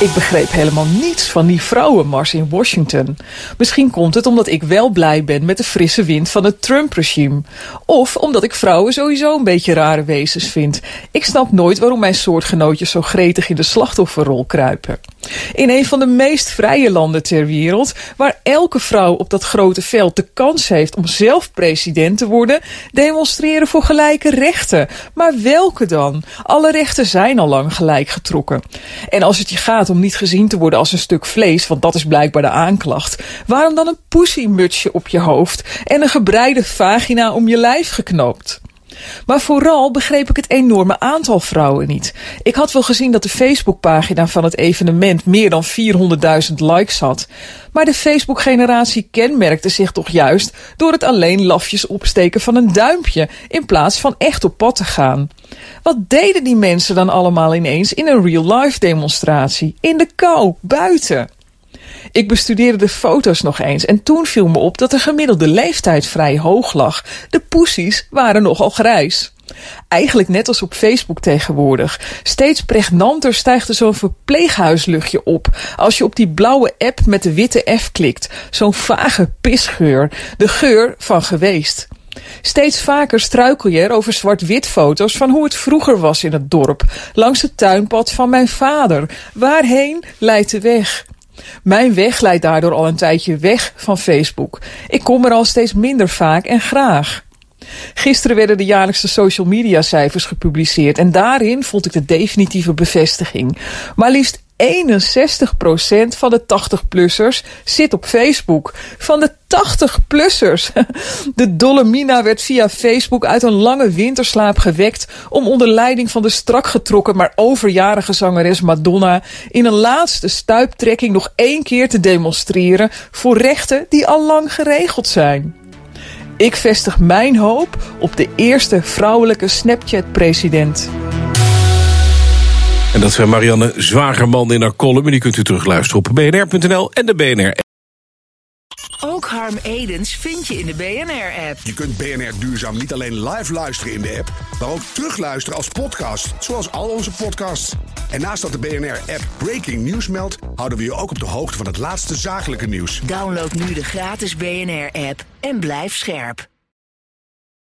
Ik begreep helemaal niets van die vrouwenmars in Washington. Misschien komt het omdat ik wel blij ben met de frisse wind van het Trump-regime. Of omdat ik vrouwen sowieso een beetje rare wezens vind. Ik snap nooit waarom mijn soortgenootjes zo gretig in de slachtofferrol kruipen. In een van de meest vrije landen ter wereld, waar elke vrouw op dat grote veld de kans heeft om zelf president te worden, demonstreren voor gelijke rechten. Maar welke dan? Alle rechten zijn al lang gelijk getrokken. En als het je gaat om niet gezien te worden als een stuk vlees, want dat is blijkbaar de aanklacht, waarom dan een pussymutsje op je hoofd en een gebreide vagina om je lijf geknoopt? Maar vooral begreep ik het enorme aantal vrouwen niet. Ik had wel gezien dat de Facebookpagina van het evenement meer dan 400.000 likes had. Maar de Facebook-generatie kenmerkte zich toch juist door het alleen lafjes opsteken van een duimpje in plaats van echt op pad te gaan. Wat deden die mensen dan allemaal ineens in een real-life demonstratie? In de kou, buiten? Ik bestudeerde de foto's nog eens en toen viel me op dat de gemiddelde leeftijd vrij hoog lag. De poesies waren nogal grijs. Eigenlijk net als op Facebook tegenwoordig. Steeds pregnanter stijgt er zo'n verpleeghuisluchtje op. Als je op die blauwe app met de witte F klikt. Zo'n vage pisgeur. De geur van geweest. Steeds vaker struikel je er over zwart-wit foto's van hoe het vroeger was in het dorp. Langs het tuinpad van mijn vader. Waarheen leidt de weg? Mijn weg leidt daardoor al een tijdje weg van Facebook. Ik kom er al steeds minder vaak en graag. Gisteren werden de jaarlijkse social media cijfers gepubliceerd en daarin vond ik de definitieve bevestiging. Maar liefst 61% van de 80-plussers zit op Facebook. Van de 80-plussers. De dolle Mina werd via Facebook uit een lange winterslaap gewekt om onder leiding van de strak getrokken maar overjarige zangeres Madonna in een laatste stuiptrekking nog één keer te demonstreren voor rechten die al lang geregeld zijn. Ik vestig mijn hoop op de eerste vrouwelijke Snapchat-president. En dat zijn Marianne Zwagerman in haar column. En die kunt u terugluisteren op bnr.nl en de BNR. Ook Harm Edens vind je in de BNR-app. Je kunt BNR Duurzaam niet alleen live luisteren in de app, maar ook terugluisteren als podcast, zoals al onze podcasts. En naast dat de BNR-app Breaking News meldt, houden we je ook op de hoogte van het laatste zakelijke nieuws. Download nu de gratis BNR-app en blijf scherp.